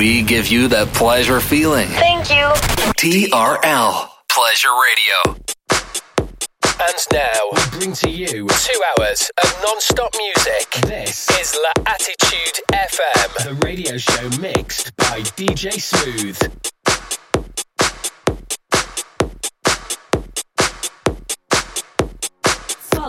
We give you that pleasure feeling. Thank you. TRL Pleasure Radio. And now we bring to you two hours of non-stop music. This is L'Attitude FM, the radio show mixed by DJ Smooth.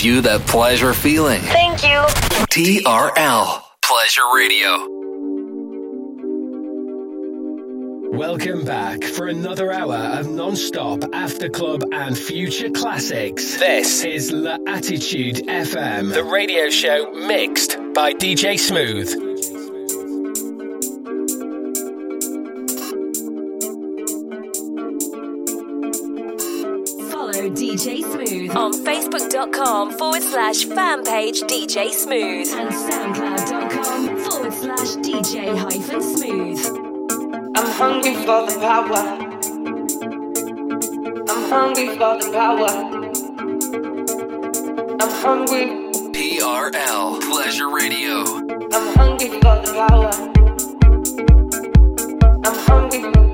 That pleasure feeling. Thank you. TRL Pleasure Radio. Welcome back for another hour of non-stop after club and future classics. This is La Attitude FM, the radio show mixed by DJ Smooth. On Facebook.com forward slash fan page DJ Smooth and SoundCloud.com forward slash DJ hyphen Smooth. I'm hungry for the power. I'm hungry for the power. I'm hungry. TRL Pleasure Radio. I'm hungry for the power. I'm hungry. hungry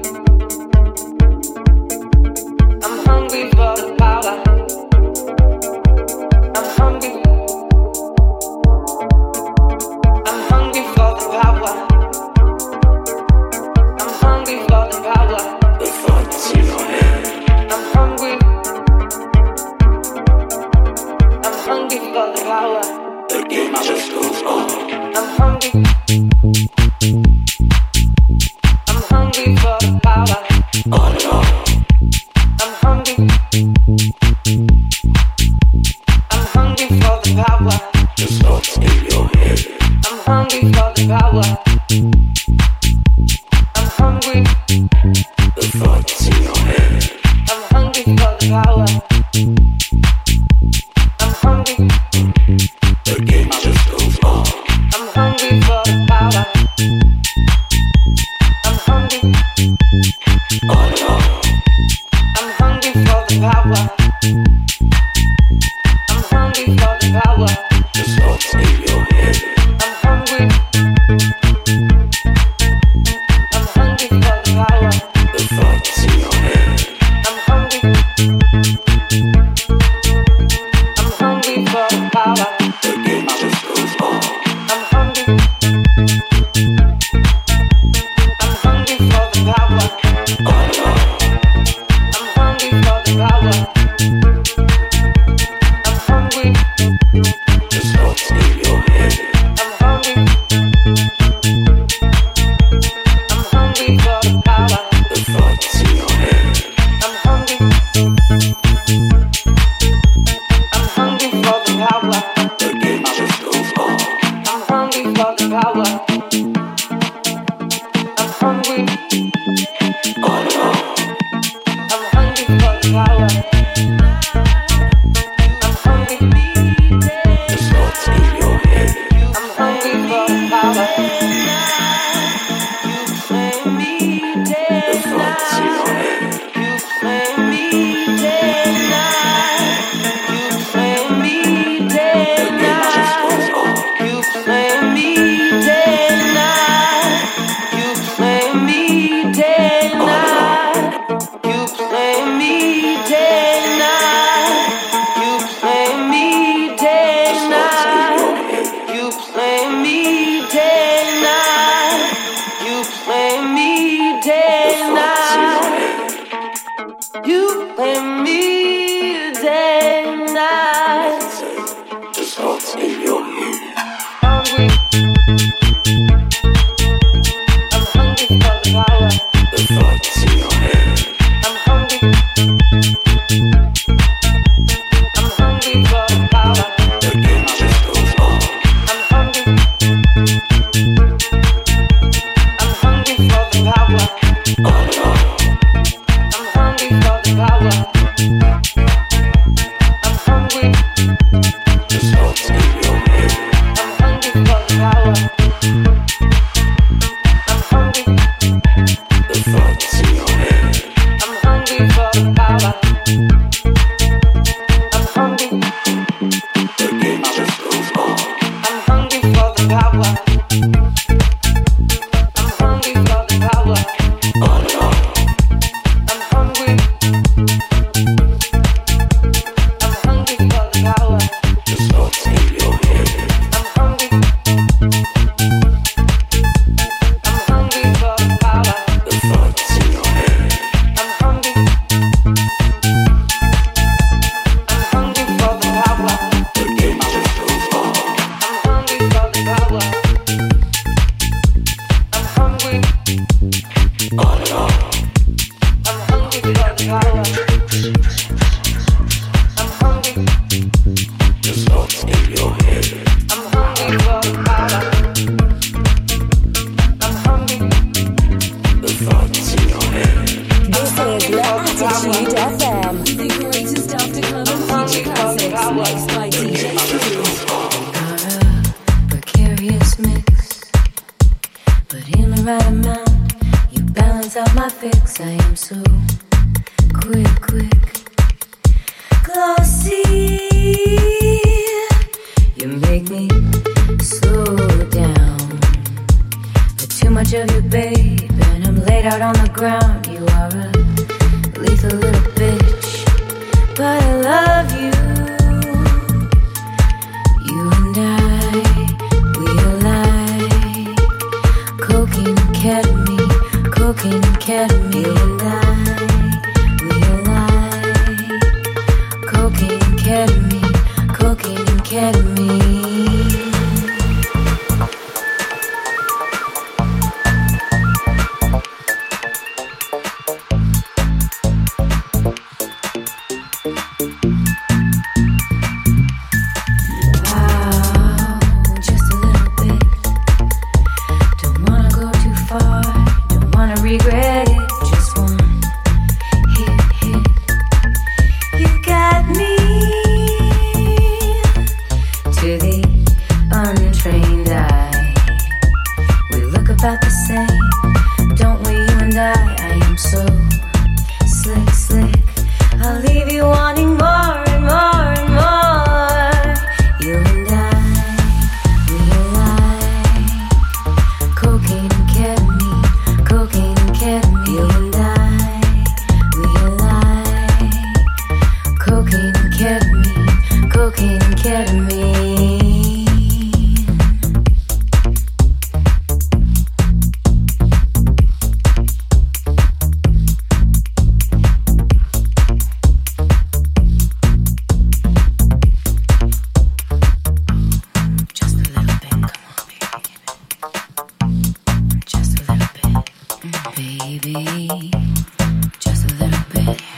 Bye.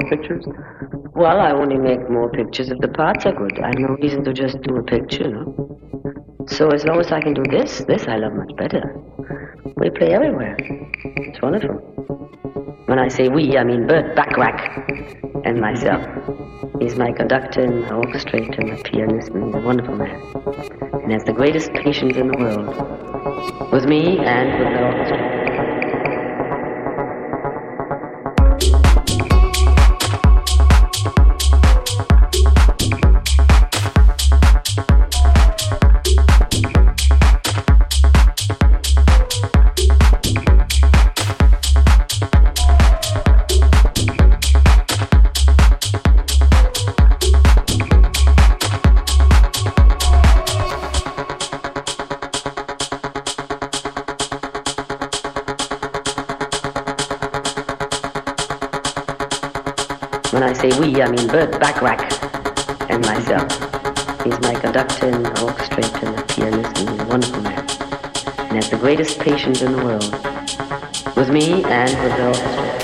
More pictures? Well, I only make more pictures if the parts are good. I have no reason to just do a picture, know. So as long as I can do this, this I love much better. We play everywhere. It's wonderful. When I say we, I mean Burt Bacharach and myself. He's my conductor and my orchestrator, my pianist, and a wonderful man. And has the greatest patience in the world. With me and with the orchestra. Burt Bacharach and myself. He's my conductor and orchestrator and pianist and a wonderful man. And has the greatest patience in the world. With me and with the orchestra.